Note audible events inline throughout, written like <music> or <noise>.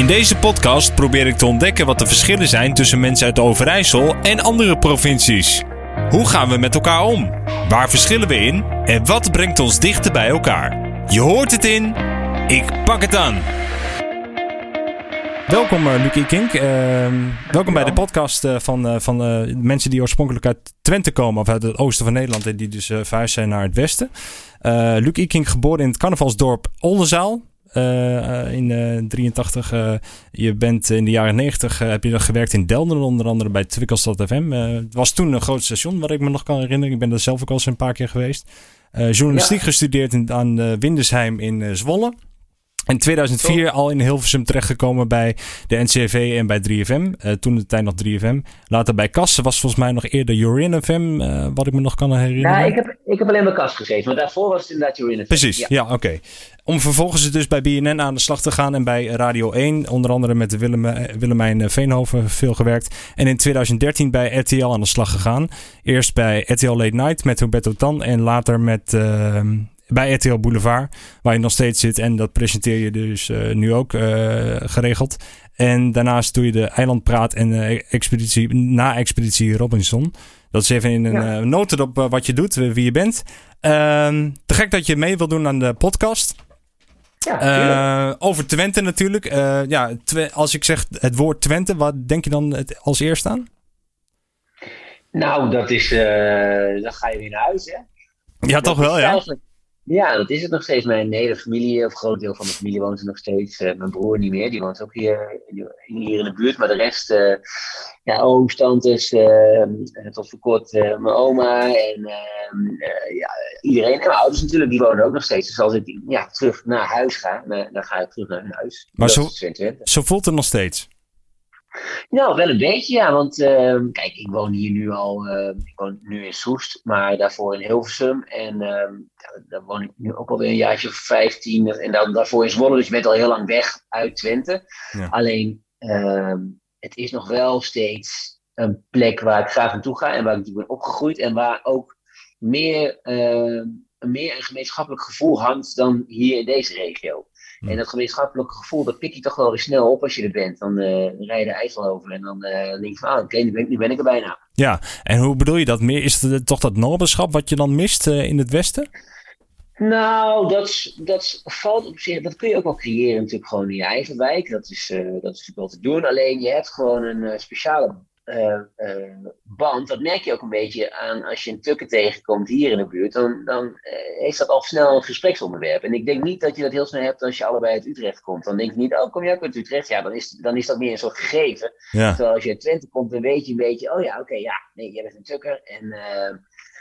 In deze podcast probeer ik te ontdekken wat de verschillen zijn tussen mensen uit Overijssel en andere provincies. Hoe gaan we met elkaar om? Waar verschillen we in? En wat brengt ons dichter bij elkaar? Je hoort het in Ik pak het aan. Welkom uh, Lucie Kink. Uh, welkom bij de podcast uh, van, uh, van mensen die oorspronkelijk uit Twente komen, of uit het oosten van Nederland, en die dus verhuisd zijn naar het westen. Luc Ikink, geboren in het carnavalsdorp Oldenzaal. In 83. je bent in de jaren 90 heb je gewerkt in Delden, onder andere bij Twikkelstad FM. het was toen een groot station, wat ik me nog kan herinneren. Ik ben er zelf ook al eens een paar keer geweest. journalistiek ja. gestudeerd in, aan Windesheim in Zwolle. In 2004 al in Hilversum terechtgekomen bij de NCV en bij 3FM. Uh, toen de tijd nog 3FM. Later bij Kassen was volgens mij nog eerder Urin FM, uh, wat ik me nog kan herinneren. Ja, ik heb, ik heb alleen bij Kas gezeten, maar daarvoor was het inderdaad Urin FM. Precies, ja, ja oké. Okay. Om vervolgens dus bij BNN aan de slag te gaan en bij Radio 1, onder andere met Willem, Willemijn Veenhoven veel gewerkt. En in 2013 bij RTL aan de slag gegaan. Eerst bij RTL Late Night met Roberto Tan en later met... Uh, bij RTL Boulevard, waar je nog steeds zit. En dat presenteer je dus uh, nu ook uh, geregeld. En daarnaast doe je de eilandpraat en uh, expeditie, na Expeditie Robinson. Dat is even in een ja. notendop wat je doet, wie je bent. Ehm, te gek dat je mee wil doen aan de podcast. Ja, over Twente natuurlijk. ja, als ik zeg het woord Twente, wat denk je dan het als eerst aan? Nou, dat is. dan ga je weer naar huis, hè? Ja, dat toch wel, ja. Ja, dat is het nog steeds. Mijn hele familie, of een groot deel van mijn familie woont er nog steeds. Uh, mijn broer niet meer, die woont ook hier, hier in de buurt. Maar de rest, uh, ja, ooms, tantes, uh, tot voor kort mijn oma en ja, iedereen. En mijn ouders natuurlijk, die wonen ook nog steeds. Dus als ik ja, terug naar huis ga, dan ga ik terug naar hun huis. Maar zo, zo voelt het nog steeds? Nou, wel een beetje, ja. Want uh, kijk, ik woon hier nu al, uh, ik woon nu in Soest, maar daarvoor in Hilversum. En uh, daar woon ik nu ook alweer een jaartje of 15. En dan, daarvoor in Zwolle, dus je bent al heel lang weg uit Twente. Ja. Alleen, ehm, het is nog wel steeds een plek waar ik graag naartoe ga en waar ik natuurlijk ben opgegroeid. En waar ook meer, meer een gemeenschappelijk gevoel hangt dan hier in deze regio. En dat gemeenschappelijke gevoel, dat pik je toch wel weer snel op als je er bent. Dan uh, rij je de IJssel over en dan uh, denk je van, ah, oké, okay, nu, ben, nu ben ik er bijna. Ja, en hoe bedoel je dat meer? Is het toch dat noberschap wat je dan mist uh, in het Westen? Nou, dat, dat valt op zich, dat kun je ook wel creëren natuurlijk gewoon in je eigen wijk. Dat is, dat is natuurlijk wel te doen. Alleen je hebt gewoon een speciale uh, uh, band, dat merk je ook een beetje aan als je een tukker tegenkomt hier in de buurt, dan, dan uh, heeft dat al snel een gespreksonderwerp. En ik denk niet dat je dat heel snel hebt als je allebei uit Utrecht komt. Dan denk je niet, oh kom je ook uit Utrecht? Ja, dan is, dan is dat meer een soort gegeven. Ja. Terwijl als je uit Twente komt, dan weet je een beetje, oh ja, oké, okay, ja, nee, jij bent een tukker. En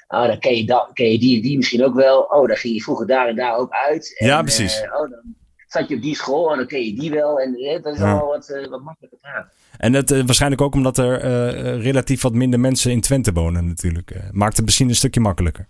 oh, dan ken je, dat, ken je die die misschien ook wel. Oh, dan ging je vroeger daar en daar ook uit. En, ja, precies. oh, dan zat je op die school en dan ken je die wel. En dat is ja. allemaal wat, wat makkelijker praten. En dat, uh, waarschijnlijk ook omdat er uh, relatief wat minder mensen in Twente wonen natuurlijk. Uh, maakt het misschien een stukje makkelijker.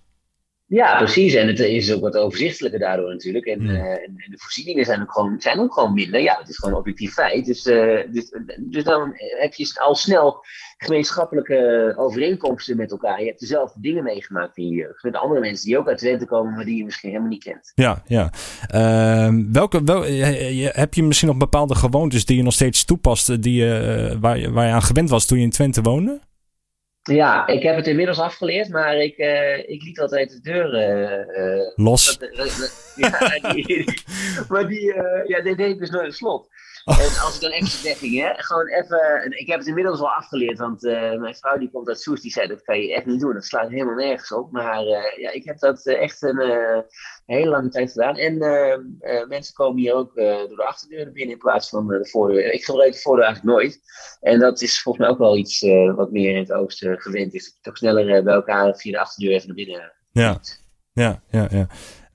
Ja, precies. En het is ook wat overzichtelijker daardoor natuurlijk. En, mm. en, en de voorzieningen zijn ook, gewoon, zijn ook gewoon minder. Ja, dat is gewoon objectief feit. Dus, dus, dus dan heb je al snel gemeenschappelijke overeenkomsten met elkaar. Je hebt dezelfde dingen meegemaakt in je jeugd. Met andere mensen die ook uit Twente komen, maar die je misschien helemaal niet kent. Ja, ja. Uh, welke, wel, heb je misschien nog bepaalde gewoontes die je nog steeds toepast, die, waar, waar je aan gewend was toen je in Twente woonde? Ja, ik heb het inmiddels afgeleerd, maar ik, uh, ik liet altijd de deur uh, los. Dat, <laughs> ja, die, maar die, ja, die deed dus nooit een slot. En als ik dan even zeg, hè, gewoon even. Ik heb het inmiddels al afgeleerd, want uh, mijn vrouw die komt uit Soes, die zei dat kan je echt niet doen. Dat slaat helemaal nergens op. Maar uh, ja, ik heb dat echt een hele lange tijd gedaan. En mensen komen hier ook door de achterdeur naar binnen in plaats van de voordeur. Ik gebruik de voordeur eigenlijk nooit. En dat is volgens mij ook wel iets wat meer in het oosten gewend is. Toch sneller bij elkaar via de achterdeur even naar binnen. Ja, ja, ja, ja.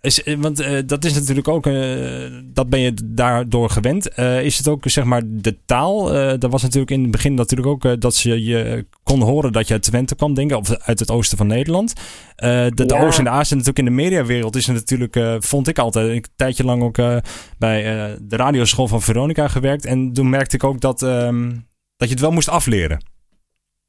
Is, eh, want uh, dat is natuurlijk ook, uh, dat ben je daardoor gewend. Uh, is het ook zeg maar de taal? dat was natuurlijk in het begin natuurlijk ook dat ze je kon horen dat je uit Twente kwam, denk ik, of uit het oosten van Nederland. de, de ja. Oost en de Aasten natuurlijk in de mediawereld is er natuurlijk, vond ik altijd, een tijdje lang ook bij de radioschool van Veronica gewerkt. En toen merkte ik ook dat, um, dat je het wel moest afleren.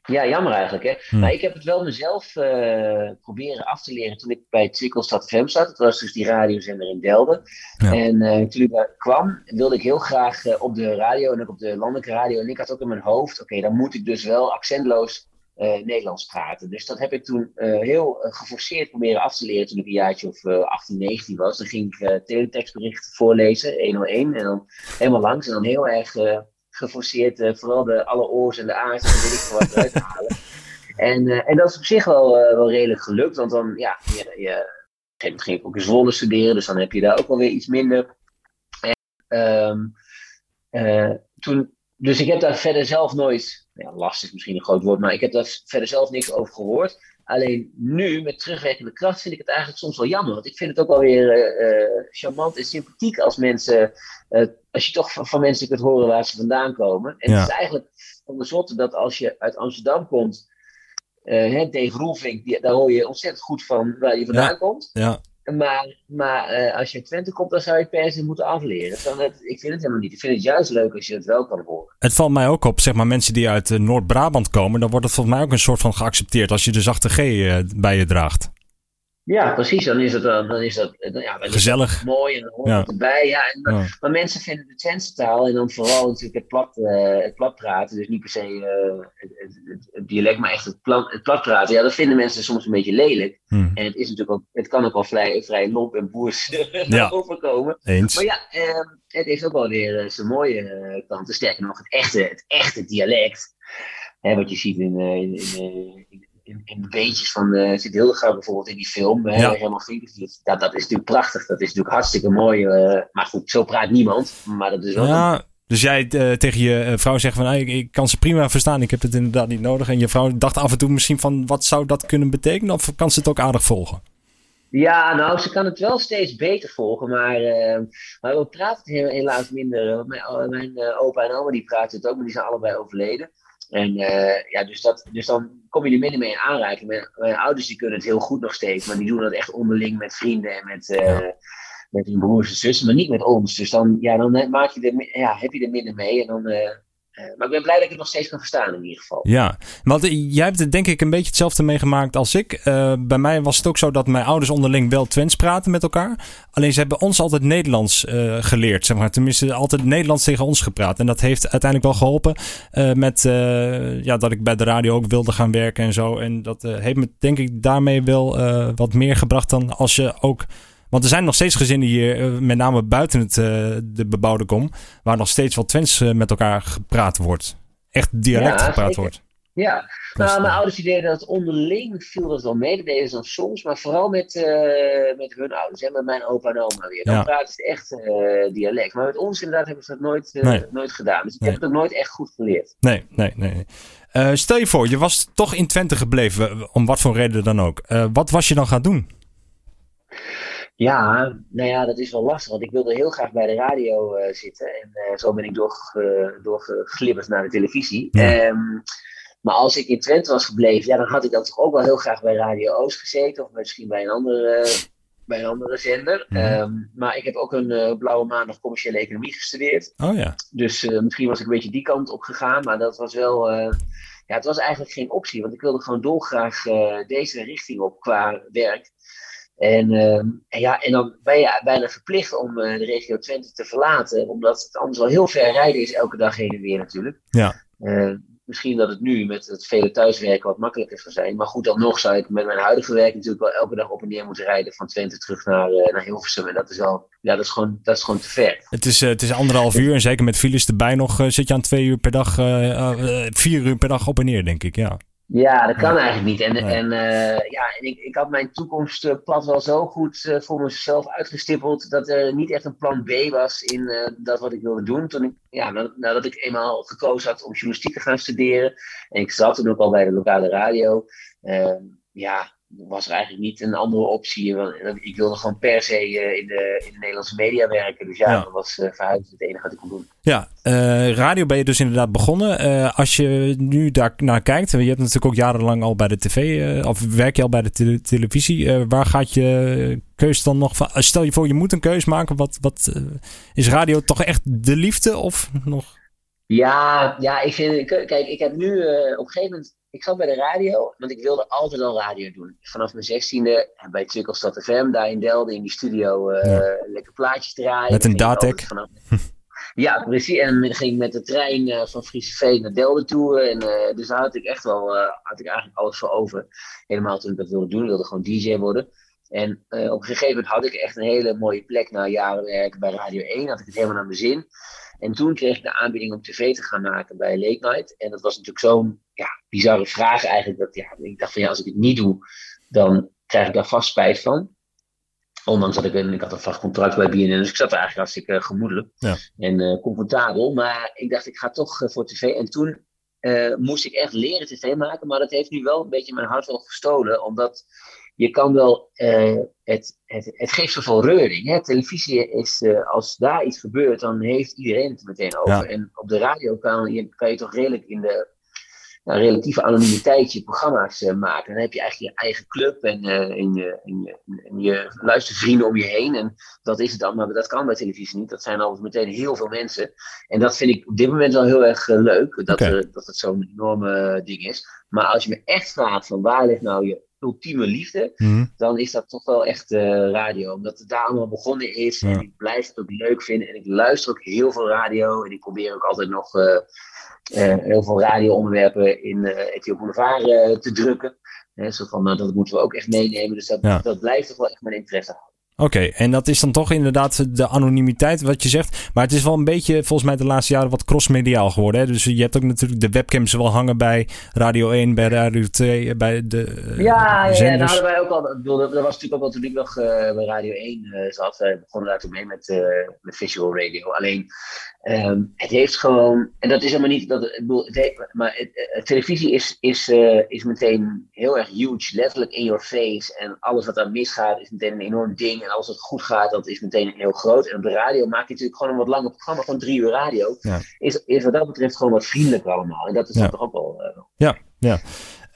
Ja, jammer eigenlijk. Hè? Hm. Maar ik heb het wel mezelf uh, proberen af te leren toen ik bij Twikkelstad FM zat. Dat was dus die radiozender in Delden. En uh, toen ik daar kwam, wilde ik heel graag uh, op de radio en ook op de landelijke radio. En ik had ook in mijn hoofd, oké, dan moet ik dus wel accentloos Nederlands praten. Dus dat heb ik toen heel geforceerd proberen af te leren toen ik een jaartje of 18, 19 was. Dan ging ik teletextberichten voorlezen, 101, en dan helemaal langs. En dan heel erg geforceerd uh, vooral de alle oors en de aars en weet ik wat eruit. En, uh, en dat is op zich wel, uh, wel redelijk gelukt, want dan, ja, je, je, ging ook in Zwolle studeren, dus dan heb je daar ook wel weer iets minder. En, um, toen, dus ik heb daar verder zelf nooit, ja, last is misschien een groot woord, maar ik heb daar verder zelf niks over gehoord. Alleen nu, met terugwerkende kracht, vind ik het eigenlijk soms wel jammer. Want ik vind het ook wel weer charmant en sympathiek als mensen. Uh, als je toch van, van, mensen kunt horen waar ze vandaan komen. En het is eigenlijk van de zotte dat als je uit Amsterdam komt. Uh, hè, Dave Roelvink, daar hoor je ontzettend goed van waar je vandaan komt. Ja. Maar, maar uh, als je in Twente komt, dan zou je per se moeten afleren. Dan het, ik vind het helemaal niet. Ik vind het juist leuk als je het wel kan horen. Het valt mij ook op, zeg maar, mensen die uit uh, Noord-Brabant komen, dan wordt het volgens mij ook een soort van geaccepteerd als je de zachte G bij je draagt. Ja, precies. Dan is het, dan is dat, ja, dan Gezellig. Is mooi en dan hoort ja. het erbij. Ja, en, ja. Maar mensen vinden de Twentse taal en dan vooral natuurlijk het plat, uh, het plat praten. Dus niet per se uh, het, het, het, dialect, maar echt het, plat, het plat praten. Ja, dat vinden mensen soms een beetje lelijk. Hmm. En het, is natuurlijk ook, het kan ook wel vrij, vrij lomp en boers ja. <laughs> overkomen. Eens. Maar ja, uh, het heeft ook wel weer zijn mooie kanten. Sterker nog, het echte, het echte dialect. Hè, wat je ziet in, in, in, in in, de beetjes van uh, Sid Hildegard bijvoorbeeld in die film. Ja. helemaal dat, dat is natuurlijk prachtig. Dat is natuurlijk hartstikke mooi. Uh, maar goed, zo praat niemand. Maar dat is wel... Ja. Dus jij uh, tegen je vrouw zegt van ik, ik, kan ze prima verstaan, ik heb het inderdaad niet nodig. En je vrouw dacht af en toe misschien van wat zou dat kunnen betekenen? Of kan ze het ook aardig volgen? Ja, nou, ze kan het wel steeds beter volgen, maar, maar we praten helaas minder. Mijn, mijn opa en oma die praten het ook, maar die zijn allebei overleden. En uh, ja, dus, dat, dus dan kom je er minder mee in aanraking. Mijn, mijn, ouders die kunnen het heel goed nog steeds, maar die doen dat echt onderling met vrienden en met, uh, ja. met hun broers en zussen, maar niet met ons. Dus dan, ja, dan maak je er, ja, heb je er minder mee en dan, uh, maar ik ben blij dat ik het nog steeds kan verstaan in ieder geval. Ja, want jij hebt het denk ik een beetje hetzelfde meegemaakt als ik. Uh, bij mij was het ook zo dat mijn ouders onderling wel Twents praten met elkaar. Alleen ze hebben ons altijd Nederlands geleerd, zeg maar. Tenminste, altijd Nederlands tegen ons gepraat. En dat heeft uiteindelijk wel geholpen met ja, dat ik bij de radio ook wilde gaan werken en zo. En dat heeft me denk ik daarmee wel wat meer gebracht dan als je ook want er zijn nog steeds gezinnen hier, eh, met name buiten het, uh, de bebouwde kom, waar nog steeds wel Twents uh, met elkaar gepraat wordt. Echt dialect ja, gepraat zeker. wordt. Ja, nou, mijn ouders deden dat onderling, viel dat wel mee. Dat deden ze dan soms, maar vooral met, uh, met hun ouders, hè, met mijn opa en oma weer. Dan ja. praten ze echt uh, dialect. Maar met ons inderdaad hebben ze dat nooit, uh, nee. nooit gedaan. Dus ik nee. heb het ook nooit echt goed geleerd. Nee, nee, nee. stel je voor, je was toch in Twente gebleven, om wat voor reden dan ook. wat was je dan gaan doen? Ja, nou ja, dat is wel lastig. Want ik wilde heel graag bij de radio uh, zitten. En uh, zo ben ik doorge, doorgeglibberd naar de televisie. Ja. Um, maar als ik in Twente was gebleven, ja, dan had ik dan toch ook wel heel graag bij Radio Oost gezeten. Of misschien bij een andere, bij een andere zender. Um, maar ik heb ook een uh, blauwe maandag commerciële economie gestudeerd. Oh ja. Dus misschien was ik een beetje die kant op gegaan. Maar dat was wel... ja, het was eigenlijk geen optie. Want ik wilde gewoon dolgraag deze richting op qua werk. En, uh, en, ja, en dan ben je bijna verplicht om uh, de regio Twente te verlaten, omdat het anders wel heel ver rijden is elke dag heen en weer natuurlijk. Ja. Uh, misschien dat het nu met het vele thuiswerken wat makkelijker zou zijn. Maar goed, dan nog zou ik met mijn huidige werk natuurlijk wel elke dag op en neer moeten rijden van Twente terug naar, uh, naar Hilversum. En dat is wel, ja, dat is gewoon, dat is gewoon te ver. Het is, het is anderhalf uur en zeker met files erbij nog zit je aan twee uur per dag, vier uur per dag op en neer, denk ik, ja. Ja, dat kan eigenlijk niet. En, nee. en uh, ja, ik, ik had mijn toekomstplan wel zo goed uh, voor mezelf uitgestippeld dat er niet echt een plan B was in uh, dat wat ik wilde doen. Toen ik, ja, nadat ik eenmaal gekozen had om journalistiek te gaan studeren en ik zat toen ook al bij de lokale radio, ja, was er eigenlijk niet een andere optie. Want ik wilde gewoon per se uh, in, de, in de Nederlandse media werken. Dus ja, ja. dat was uh, verhuizen het enige wat ik kon doen. Ja, uh, radio ben je dus inderdaad begonnen. als je nu daar naar kijkt, je hebt natuurlijk ook jarenlang al bij de tv, of werk je al bij de te televisie. waar gaat je keus dan nog van? Stel je voor, je moet een keus maken. Wat, wat is radio toch echt de liefde of nog? Ja, ja ik vind, kijk, ik heb nu op een gegeven moment ik zat bij de radio, want ik wilde altijd al radio doen. Vanaf mijn zestiende bij Tukkelstad FM, daar in Delden, in die studio, lekker plaatjes draaien. Met een datek. <laughs> Ja, precies. En dan ging ik met de trein uh, van Frieseveen naar Delden toe. En, uh, dus daar had ik echt wel, uh, had ik eigenlijk alles voor over. Helemaal toen ik dat wilde doen. Ik wilde gewoon DJ worden. En op een gegeven moment had ik echt een hele mooie plek na jaren werken bij Radio 1. Had ik het helemaal naar mijn zin. En toen kreeg ik de aanbieding om tv te gaan maken bij Late Night. En dat was natuurlijk zo'n ja, bizarre vraag eigenlijk. Dat, ja, ik dacht van ja, als ik het niet doe, dan krijg ik daar vast spijt van. Ondanks dat ik, ik had een vast contract bij BNN, dus ik zat er eigenlijk hartstikke uh, gemoedelijk ja. en uh, comfortabel. Maar ik dacht, ik ga toch uh, voor tv. En toen moest ik echt leren tv maken, maar dat heeft nu wel een beetje mijn hart wel gestolen. Omdat je kan wel, het, het, het geeft zoveel reuring. Hè? Televisie is, als daar iets gebeurt, dan heeft iedereen het meteen over. Ja. En op de radio kan je, kan je toch redelijk in de nou, relatieve anonimiteit je programma's uh, maken. Dan heb je eigenlijk je eigen club en, uh, en, je, en, je, en je luistervrienden om je heen. En dat is het dan, maar dat kan bij televisie niet. Dat zijn altijd meteen heel veel mensen. En dat vind ik op dit moment wel heel erg uh, leuk, dat, okay. dat het zo'n enorme ding is. Maar als je me echt vraagt van waar ligt nou je ultieme liefde, mm. dan is dat toch wel echt radio. Omdat het daar allemaal begonnen is. Ja. En ik blijf het ook leuk vinden. En ik luister ook heel veel radio. En ik probeer ook altijd nog heel veel radioonderwerpen in uh, Boulevard te drukken. zo van, nou, dat moeten we ook echt meenemen. Dus dat, ja. dat blijft toch wel echt mijn interesse houden. Oké, okay, en dat is dan toch inderdaad de anonimiteit wat je zegt. Maar het is wel een beetje volgens mij de laatste jaren wat crossmediaal geworden. Hè? Dus je hebt ook natuurlijk de webcams wel hangen bij Radio 1, bij Radio 2, bij de Ja, ja, ja daar hadden wij ook al. Dat was natuurlijk ook wel toen ik nog uh, bij Radio 1 uh, zat. We begonnen daar toen mee met, uh, met visual radio. Alleen, um, het heeft gewoon... En dat is helemaal niet... Dat, ik bedoel, het heeft, maar het, televisie is, is, is meteen heel erg huge. Letterlijk in your face. En alles wat daar misgaat is meteen een enorm ding. En als het goed gaat, dat is meteen heel groot. En op de radio maak je natuurlijk gewoon een wat langer programma, gewoon drie uur radio. Ja. Is, is wat dat betreft gewoon wat vriendelijker allemaal. En dat is ja. toch ook wel. Uh, ja, ja.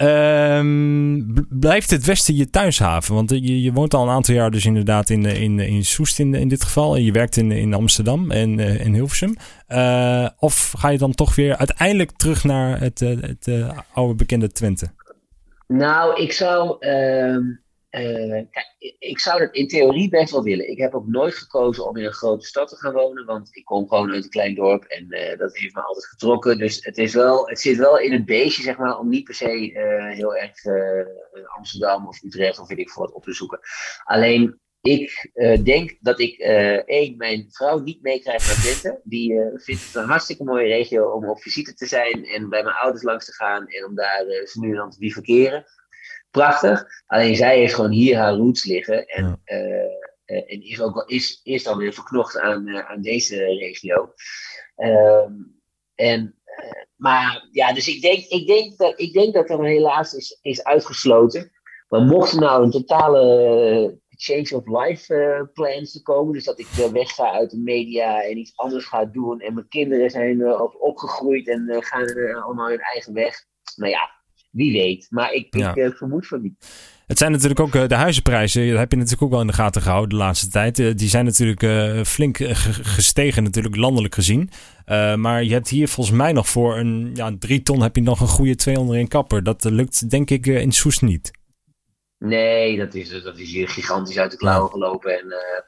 Um, blijft het Westen je thuishaven? Want je, je, woont al een aantal jaar dus inderdaad in, in, in Soest in, in dit geval. En je werkt in, in Amsterdam en uh, in Hilversum. Uh, of ga je dan toch weer uiteindelijk terug naar het, het, het oude bekende Twente? Nou, ik zou... Uh... Kijk, ik zou dat in theorie best wel willen. Ik heb ook nooit gekozen om in een grote stad te gaan wonen, want ik kom gewoon uit een klein dorp en uh, dat heeft me altijd getrokken. Dus het, is wel, het zit wel in het beestje, zeg maar, om niet per se uh, heel erg Amsterdam of Utrecht of weet ik wat op te zoeken. Alleen, ik denk dat ik, één, mijn vrouw niet meekrijg naar Twente. Die vindt het een hartstikke mooie regio om op visite te zijn en bij mijn ouders langs te gaan en om daar ze nu en dan te bivakeren prachtig. Alleen zij heeft gewoon hier haar roots liggen. En, ja. uh, en is, ook is, is dan weer verknocht aan, uh, aan deze regio. Um, en, uh, maar ja, dus ik denk, ik denk, dat, ik denk dat er helaas is, is uitgesloten. Maar mocht er nou een totale change of life plans te komen, dus dat ik wegga uit de media en iets anders ga doen en mijn kinderen zijn op, opgegroeid en gaan allemaal hun eigen weg. Nou ja, wie weet. Maar ik, Ja. ik eh, vermoed van niet. Het zijn natuurlijk ook eh, de huizenprijzen. Dat heb je natuurlijk ook wel in de gaten gehouden de laatste tijd. Eh, die zijn natuurlijk flink ge- gestegen, natuurlijk landelijk gezien. Maar je hebt hier volgens mij nog voor een ja, drie ton heb je nog een goede 201 kapper. Dat lukt denk ik in Soest niet. Nee, dat is, dat is hier gigantisch uit de klauwen gelopen. En, eh,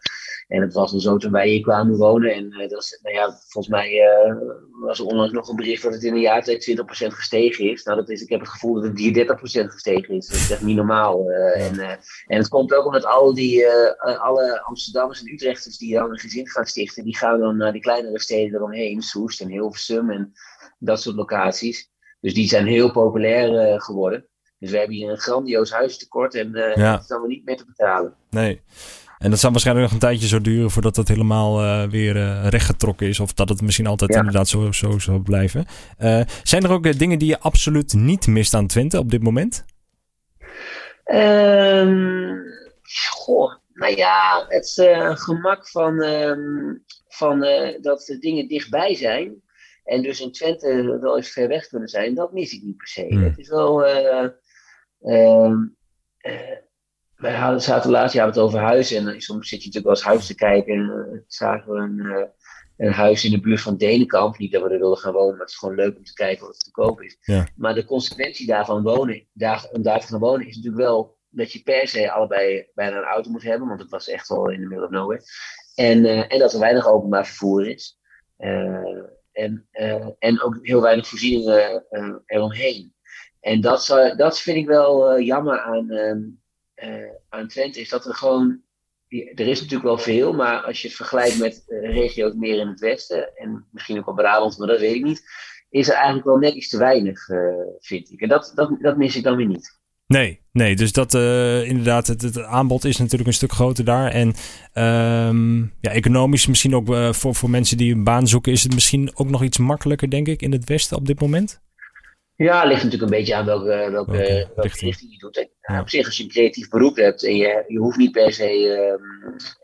en het was dan zo toen wij hier kwamen wonen. En eh, dat is, nou ja, volgens mij eh, was er onlangs nog een bericht dat het in een jaar tijd 20% gestegen is. Nou, dat is, ik heb het gevoel dat het hier 30% gestegen is. Dat is echt niet normaal. en, en het komt ook omdat al die, alle Amsterdammers en Utrechters die dan een gezin gaan stichten, die gaan dan naar die kleinere steden eromheen, Soest en Hilversum en dat soort locaties. Dus die zijn heel populair geworden. Dus we hebben hier een grandioos huistekort en eh Ja. dat is dan weer niet meer te betalen. Nee. En dat zal waarschijnlijk nog een tijdje zo duren voordat dat helemaal eh, weer eh, rechtgetrokken is. Of dat het misschien altijd Ja. inderdaad zo, zo zal blijven. Zijn er ook dingen die je absoluut niet mist aan Twente op dit moment? Ehm goh, nou ja, het gemak van, ehm, van dat de dingen dichtbij zijn. En dus in Twente wel eens ver weg kunnen zijn, dat mis ik niet per se. Hmm. Het is wel. Ehm, eh, wij hadden, zaten laatst jaar het over huis en eh, soms zit je natuurlijk wel eens huis te kijken. En uh, zagen we een, eh, een huis in de buurt van Denenkamp. Niet dat we er wilden gaan wonen, maar het is gewoon leuk om te kijken wat er te koop is. Ja. Maar de consequentie daarvan wonen, daar, om daar te gaan wonen, is natuurlijk wel dat je per se allebei bijna een auto moet hebben. Want het was echt wel in de middle of nowhere. En, uh, en dat er weinig openbaar vervoer is. Uh, en, uh, en ook heel weinig voorzieningen eromheen. En dat, zou, dat vind ik wel jammer aan, aan Twente. Is dat er gewoon er is natuurlijk wel veel, maar als je het vergelijkt met regio's meer in het westen, en misschien ook wel Brabant, maar dat weet ik niet, is er eigenlijk wel net iets te weinig, uh, vind ik. En dat, dat, dat mis ik dan weer niet. Nee, nee, dus dat uh, inderdaad, het, het, aanbod is natuurlijk een stuk groter daar. En um, ja, economisch misschien ook uh, voor, voor mensen die een baan zoeken, is het misschien ook nog iets makkelijker, denk ik, in het Westen op dit moment? Ja, het ligt natuurlijk een beetje aan welke, welke, richting. je doet. Ja. Op zich, als je een creatief beroep hebt en je, je hoeft niet per se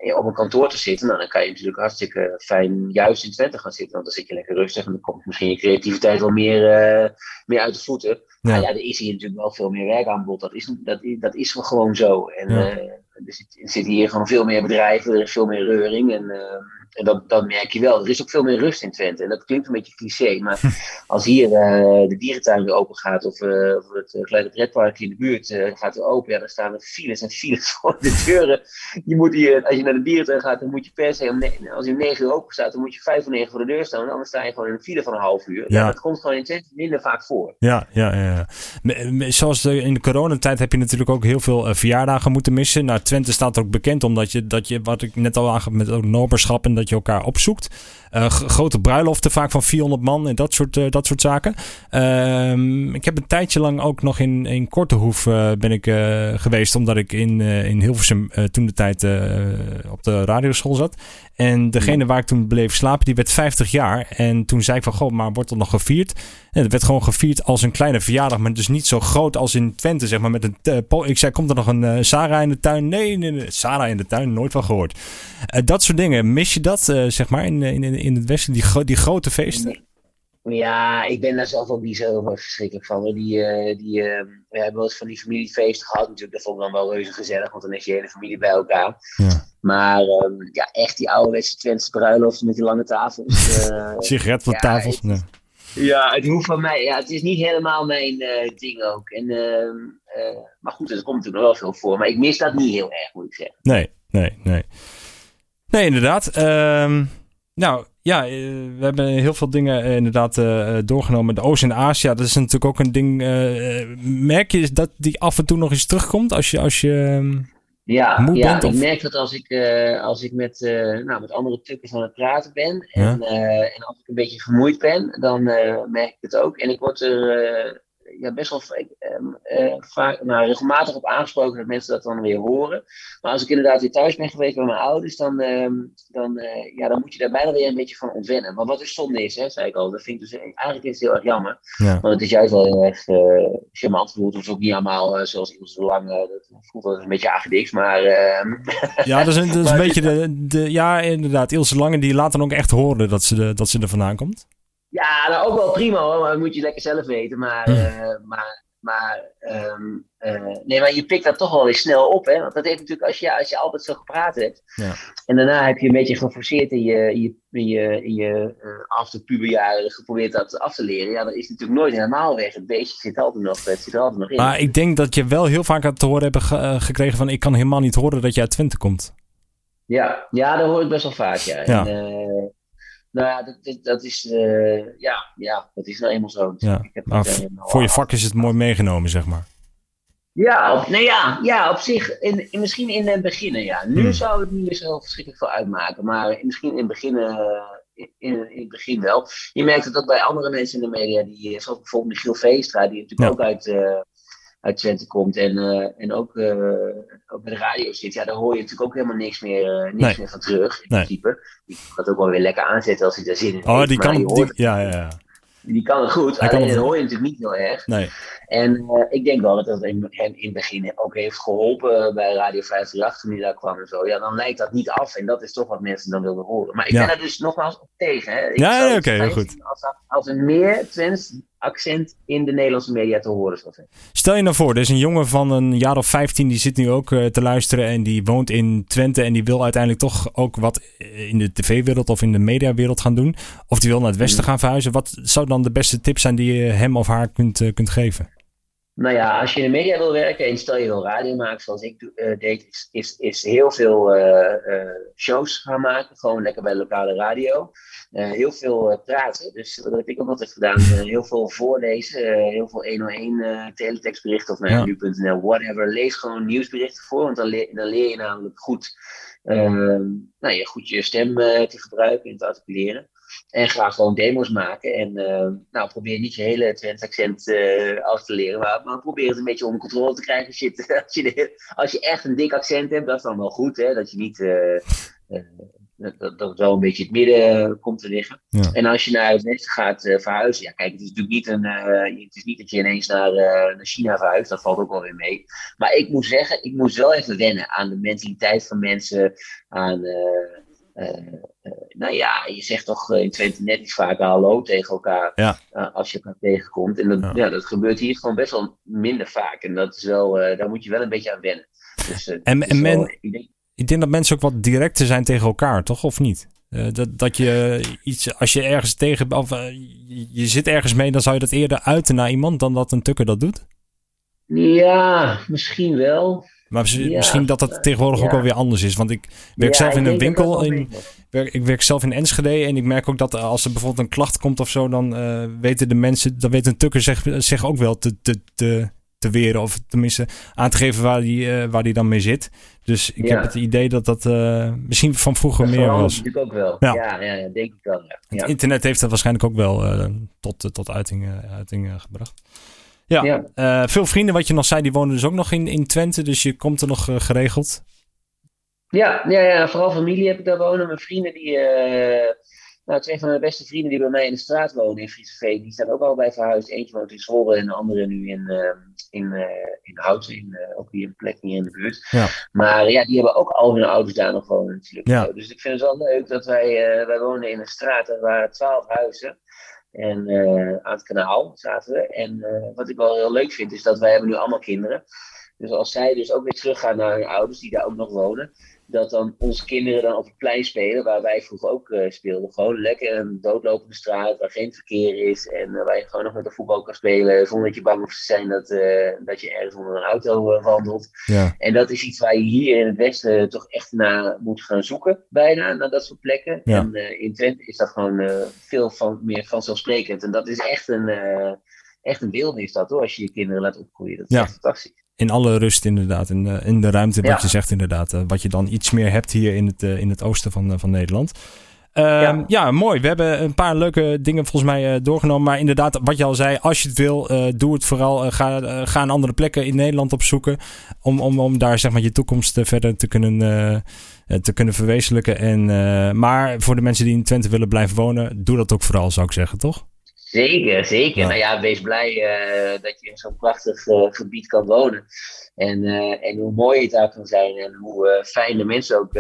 um, op een kantoor te zitten, nou, dan kan je natuurlijk hartstikke fijn juist in Twente gaan zitten. Want dan zit je lekker rustig en dan komt misschien je creativiteit wel meer, uh, meer uit de voeten. Ja. Maar ja, er is hier natuurlijk wel veel meer werkaanbod. Dat is, dat, dat is gewoon zo. En ja. uh, er, zit, er zitten hier gewoon veel meer bedrijven, er is veel meer reuring. En, uh, en dat, dat merk je wel. Er is ook veel meer rust in Twente. En dat klinkt een beetje cliché. Maar <laughs> als hier uh, de dierentuin weer open gaat. Of, uh, of het uh, kleine pretpark in de buurt gaat weer open. Ja, dan staan er files en files <laughs> voor de deuren. Je moet hier, als je naar de dierentuin gaat, dan moet je per se om ne- als je om 9 uur open staat, dan moet je 5 of 9 voor de deur staan. En anders sta je gewoon in een file van een half uur. Ja. dat komt gewoon in Twente minder vaak voor. Ja, ja, ja. Zoals de, in de coronatijd heb je natuurlijk ook heel veel verjaardagen moeten missen. Nou, Twente staat ook bekend omdat je, dat je wat ik net al aangaf met ook noberschap en dat je elkaar opzoekt. Uh, grote bruiloften, vaak van 400 man en dat soort, uh, dat soort zaken. Uh, ik heb een tijdje lang ook nog in, in Kortehoef uh, ben ik geweest, omdat ik in, in Hilversum toen de tijd op de radioschool zat. En degene waar ik toen bleef slapen, die werd 50 jaar. En toen zei ik van, goh, maar wordt er nog gevierd? En het werd gewoon gevierd als een kleine verjaardag, maar dus niet zo groot als in Twente, zeg maar. Met een, uh, ik zei, komt er nog een uh, Sarah in de tuin? Nee, nee, nee, Sarah in de tuin, nooit van gehoord. Uh, dat soort dingen, mis je dat, zeg maar, in, in, in het Westen, die, gro die grote feesten? Ja, ik ben daar zelf ook niet zo verschrikkelijk van. Die, uh, die, uh, we hebben wel eens van die familiefeesten gehad natuurlijk. Dat vond ik dan wel reuze gezellig, want dan is je hele familie bij elkaar. Ja. Maar um, ja, echt die ouderwetse Twentse bruiloft met die lange tafels. Uh, <laughs> Sigaret voor ja, tafels. Het, nee. Ja, het hoeft van mij. Ja, het is niet helemaal mijn ding ook. En, maar goed, er komt natuurlijk nog wel veel voor. Maar ik mis dat niet heel erg, moet ik zeggen. Nee, nee, nee. Nee, inderdaad. Um, nou, ja, we hebben heel veel dingen inderdaad uh, doorgenomen. De Oost- en Azië, dat is natuurlijk ook een ding. Uh, merk je dat die af en toe nog eens terugkomt als je, als je um, ja, moe ja, bent? ik merk dat als ik, als ik met, nou, met andere tukkers aan het praten ben en, Ja. en als ik een beetje vermoeid ben, dan merk ik het ook. En ik word er ja, best wel uh, vaak, nou, regelmatig op aangesproken dat mensen dat dan weer horen. Maar als ik inderdaad weer thuis ben geweest bij mijn ouders, dan, uh, dan, uh, ja, dan moet je daar bijna weer een beetje van ontwennen. Maar wat dus zonde is, hè, zei ik al, dat vind ik dus eigenlijk is het heel erg jammer. Ja. Want het is juist wel heel erg uh, charmant. Het hoeft ook niet allemaal zoals iemand zo lang. dat voelt wel een beetje maar. ehm, Ja, dat is een, dat is een <laughs> beetje de, de. Ja, inderdaad. Ilse Lange die laat dan ook echt horen dat ze, de, dat ze er vandaan komt. Ja, nou ook wel prima hoor, maar dat moet je lekker zelf weten. Maar, uh, maar, maar, um, uh, nee, maar je pikt dat toch wel weer snel op. Hè? Want dat heeft natuurlijk, als je, als je altijd zo gepraat hebt. Ja. En daarna heb je een beetje geforceerd in je, je, in je, in je uh, afterpuberjaren geprobeerd dat af te leren. Ja, dat is natuurlijk nooit helemaal weg. Het beestje zit altijd nog, het zit er altijd nog in. Maar ik denk dat je wel heel vaak te horen hebt ge gekregen van... ik kan helemaal niet horen dat je uit Twente komt. Ja, ja dat hoor ik best wel vaak, ja. ja. En, nou ja, dat, dat is, uh, ja, ja, dat is nou eenmaal zo. Ja, ik heb maar het, uh, voor je vak is het mooi meegenomen, zeg maar. Ja, op, nee, ja, ja, op zich, in, in, misschien in het begin, ja. Nu hmm. zou het niet meer zo verschrikkelijk veel uitmaken, maar misschien in het begin, uh, in, in, het begin wel. Je merkt het ook bij andere mensen in de media, die, zoals bijvoorbeeld Michiel Veestra, die natuurlijk ja. ook uit uit Twente komt en, uh, en ook, uh, ook bij de radio zit, ja, daar hoor je natuurlijk ook helemaal niks meer, uh, niks nee. meer van terug. In nee. principe. Die kan het ook wel weer lekker aanzetten als hij daar zin in oh, heeft. die kan, die, ja, ja, ja. Die kan het goed, hij alleen kan het... dat hoor je natuurlijk niet heel erg. Nee. En ik denk wel dat dat hem in, het begin ook heeft geholpen bij Radio 538 toen hij daar kwam en zo. Ja, dan lijkt dat niet af en dat is toch wat mensen dan wilden horen. Maar ik ben er dus nogmaals op tegen. Hè. Ik ja, oké, heel goed. Als, als er meer Twents accent in de Nederlandse media te horen zijn. Stel je nou voor, er is een jongen van een jaar of 15 die zit nu ook uh, te luisteren en die woont in Twente en die wil uiteindelijk toch ook wat in de tv-wereld of in de mediawereld gaan doen. Of die wil naar het westen mhm. gaan verhuizen. Wat zou dan de beste tip zijn die je hem of haar kunt, uh, kunt geven? Nou ja, als je in de media wil werken en stel je wil radio maken zoals ik uh, deed, is, is, is heel veel shows gaan maken. Gewoon lekker bij de lokale radio. Eh, heel veel uh, praten. Dus dat heb ik ook altijd gedaan. <laughs> Heel veel voorlezen, heel veel 101 teletextberichten of naar ja. nu.nl, whatever. Lees gewoon nieuwsberichten voor, want dan leer, dan leer je namelijk goed, ehm, nou, je, goed je stem te gebruiken en te articuleren. En ga gewoon demo's maken. En nou, probeer niet je hele Twents accent af te leren. Maar, maar, probeer het een beetje onder controle te krijgen. Als je, <laughs> als je, als je echt een dik accent hebt, dat is dan wel goed. Hè? Dat je niet dat, dat het wel een beetje het midden eh, komt te liggen. En als je naar het westen gaat uh, verhuizen, ja, kijk, het is natuurlijk niet, een, uh, het is niet dat je ineens naar, naar China verhuist, dat valt ook wel weer mee. Maar ik moet zeggen, ik moest wel even wennen aan de mentaliteit van mensen, aan. nou ja, je zegt toch in Twente net iets vaker hallo tegen elkaar ja. als je elkaar tegenkomt. En dat, ja. dat gebeurt hier gewoon best wel minder vaak. En dat is wel, daar moet je wel een beetje aan wennen. Dus, en, en men, ik denk dat mensen ook wat directer zijn tegen elkaar, toch? Of niet? Uh, dat, dat je iets, als je ergens tegen, of uh, je zit ergens mee, dan zou je dat eerder uiten naar iemand dan dat een tukker dat doet? Ja, misschien wel. Maar misschien dat dat tegenwoordig ook alweer anders is. Want ik werk zelf in een winkel. In, werk, ik werk zelf in Enschede. En ik merk ook dat als er bijvoorbeeld een klacht komt of zo, dan uh, weten de mensen, dan weet een tukker zich, zich ook wel te, te, te, te weren. Of tenminste aan te geven waar die, uh, waar die dan mee zit. Dus ik heb het idee dat dat uh, misschien van vroeger dat meer was. natuurlijk ook wel. Ja, ja, ja, denk ik wel. Ja. Het internet heeft dat waarschijnlijk ook wel uh, tot, tot uiting, uiting gebracht. Ja, veel vrienden, wat je nog zei, die wonen dus ook nog in, in Twente. Dus je komt er nog geregeld. Ja, ja, ja, vooral familie heb ik daar wonen. Mijn vrienden die nou, twee van mijn beste vrienden die bij mij in de straat wonen in Frieseveen, die staan ook al bij verhuisd. Eentje woont in Zwolle en de andere nu in, uh, in, uh, in Houten, in, uh, ook hier een plek hier in de buurt. Ja. Maar ja, die hebben ook al hun ouders daar nog wonen natuurlijk. Ja. Dus ik vind het wel leuk dat wij, wij wonen in een straat, er waren twaalf huizen. En aan het kanaal zaten we. En wat ik wel heel leuk vind, is dat wij hebben nu allemaal kinderen. Dus als zij dus ook weer teruggaan naar hun ouders, die daar ook nog wonen, dat dan onze kinderen dan op het plein spelen, waar wij vroeger ook uh, speelden. Gewoon lekker een doodlopende straat, waar geen verkeer is en uh, waar je gewoon nog met de voetbal kan spelen, zonder dat je bang hoeft te zijn dat, uh, dat je ergens onder een auto wandelt. Ja. En dat is iets waar je hier in het Westen toch echt naar moet gaan zoeken, bijna, naar dat soort plekken. Ja. En in Twente is dat gewoon veel van, meer vanzelfsprekend. En dat is echt een, echt een wildernis dat hoor, als je je kinderen laat opgroeien. Dat is ja. echt fantastisch in alle rust inderdaad. In, uh, in de ruimte, wat je zegt inderdaad. Uh, wat je dan iets meer hebt hier in het, uh, in het oosten van, van Nederland. Ja. ja. mooi. We hebben een paar leuke dingen volgens mij doorgenomen. Maar inderdaad, wat je al zei, als je het wil, doe het vooral. ga, ga aan andere plekken in Nederland opzoeken. Om, om, om daar zeg maar je toekomst verder te kunnen, te kunnen verwezenlijken. En, maar voor de mensen die in Twente willen blijven wonen, doe dat ook vooral, zou ik zeggen, toch? Zeker, zeker. Nou ja, wees blij uh, dat je in zo'n prachtig uh, gebied kan wonen. En, uh, en hoe mooi het daar kan zijn en hoe fijn de mensen ook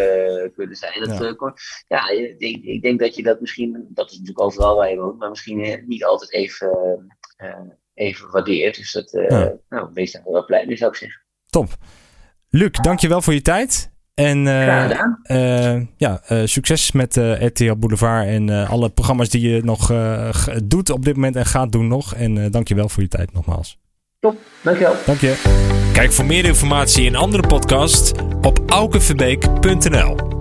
kunnen zijn. Dat, ja, ja ik, ik, denk dat je dat misschien, dat is natuurlijk overal waar je woont, maar misschien niet altijd even, even waardeert. Dus dat, ja. nou, wees daar wel blij mee, zou ik zeggen. Top. Luc, dankjewel voor je tijd. En uh, ja, uh, succes met RTL Boulevard en alle programma's die je nog doet op dit moment en gaat doen nog. En dankjewel voor je tijd nogmaals. Top, dankjewel. Dank je. Kijk voor meer informatie en andere podcasts op aukenverbeek.nl